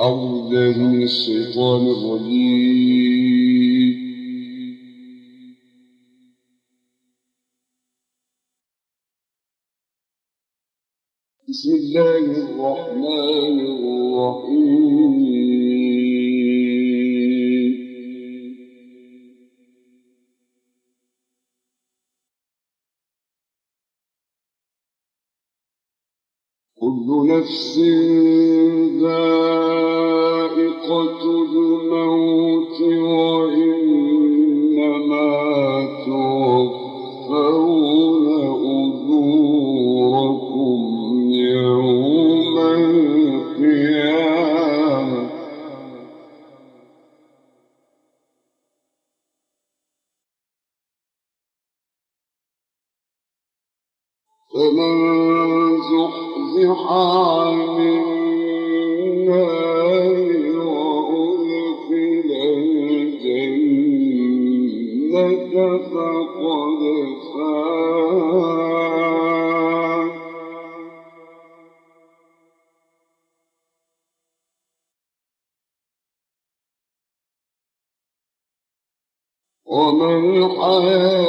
أعوذ بالله من الشيطان الرجيم بسم الله الرحمن الرحيم. كل نفس ذائقة فمن زحزح عن النار الحياة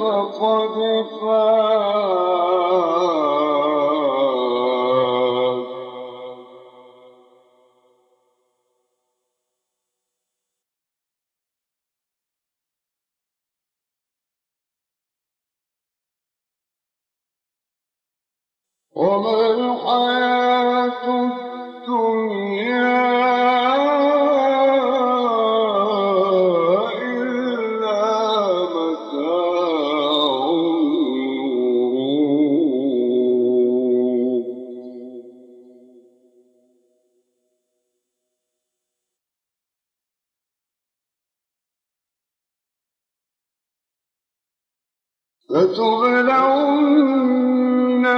فقد فاز وما الحياة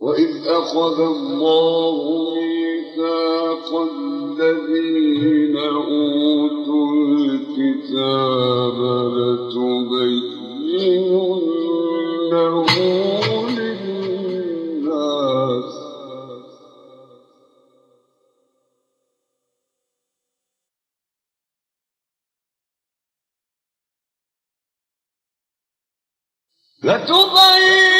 وإذ أخذ الله ميثاق الذين أوتوا الكتاب لتبيننه للناس لتبيننه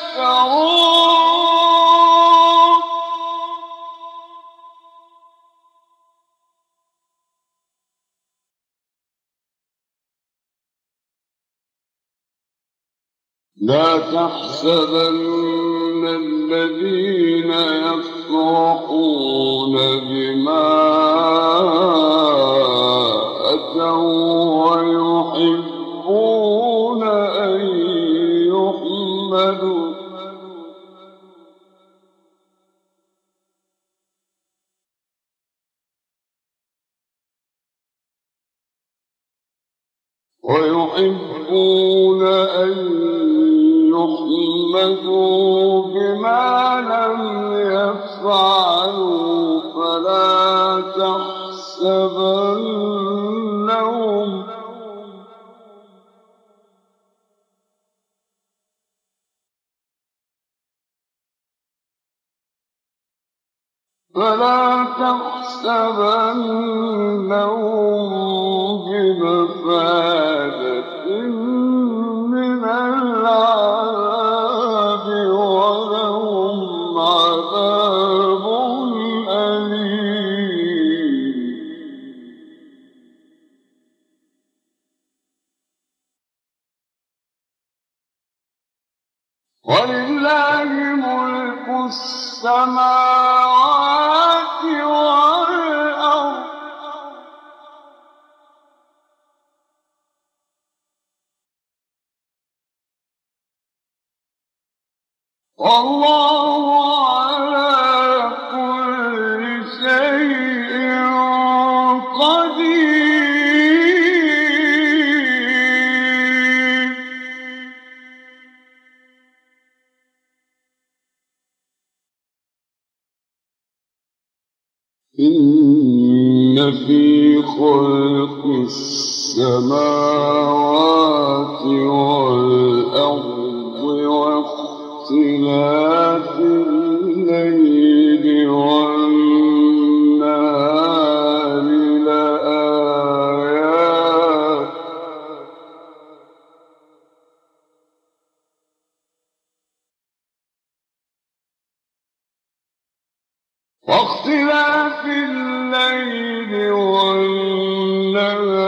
لا تحسبن الذين يفرحون بما ويحبون أن يحمدوا بما لم يفعلوا فلا تحسبنهم. فلا تحسبنهم. إن في خلق السماوات والأرض واختلاف الليل والنهار لآيات واختلاف الليل والنهار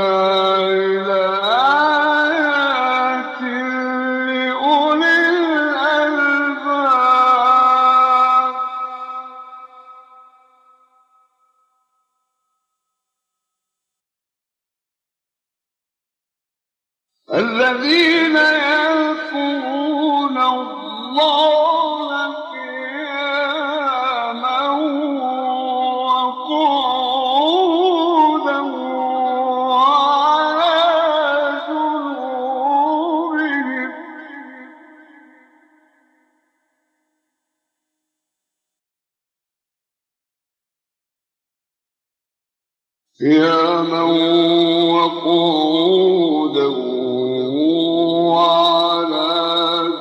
قياما وقعودا وعلى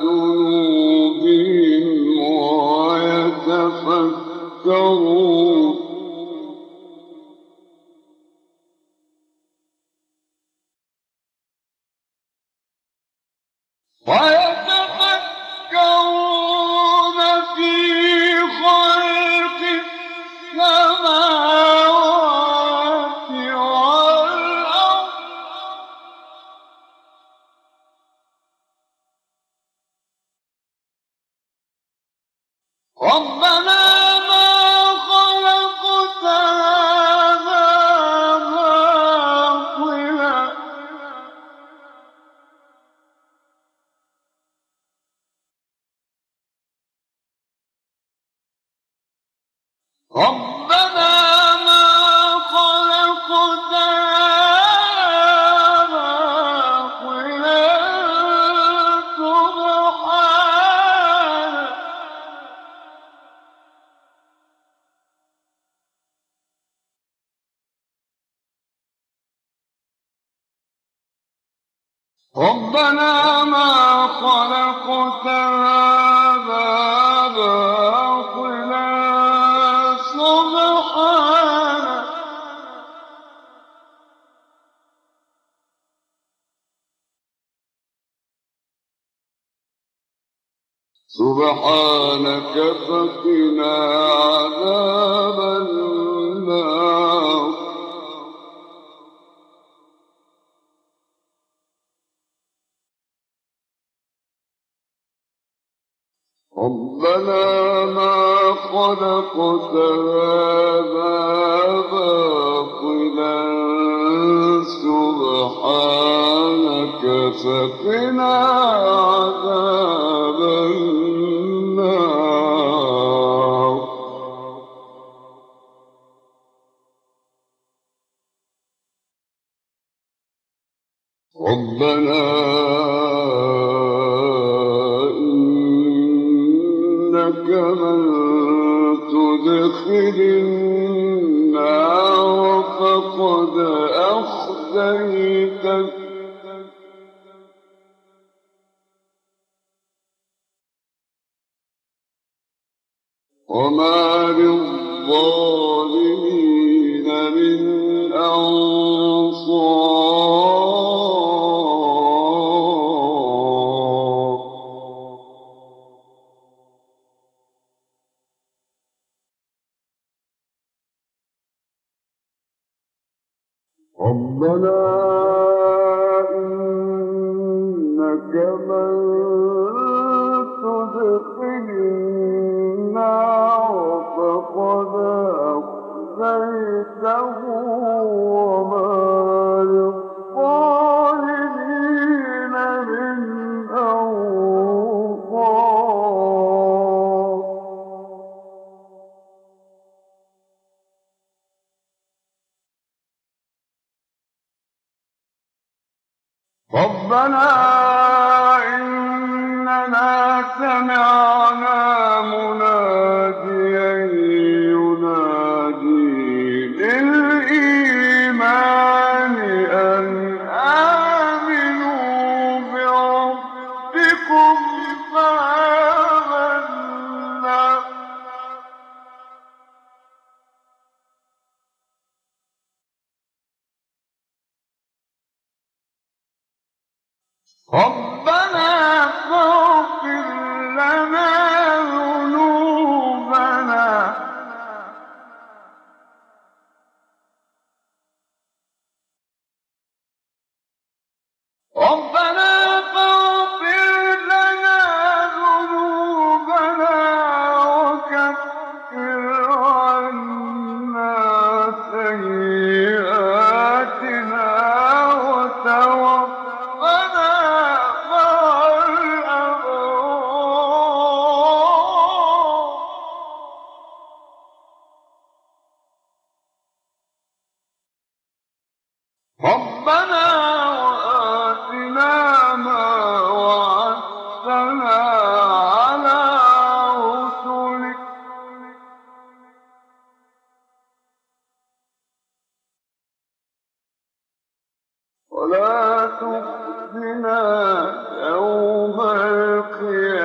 جنوبهم ويتفكرون Why? ربنا ما خلقت هذا باطلا. سبحانك سبحانك فقنا عذاب النار. ربنا ما خلقت هذا باطلا سبحانك فقنا عذاب النار. وما للظالمين من أنصار. ربنا إنك من ربنا ولا تخزنا يوم القيامة.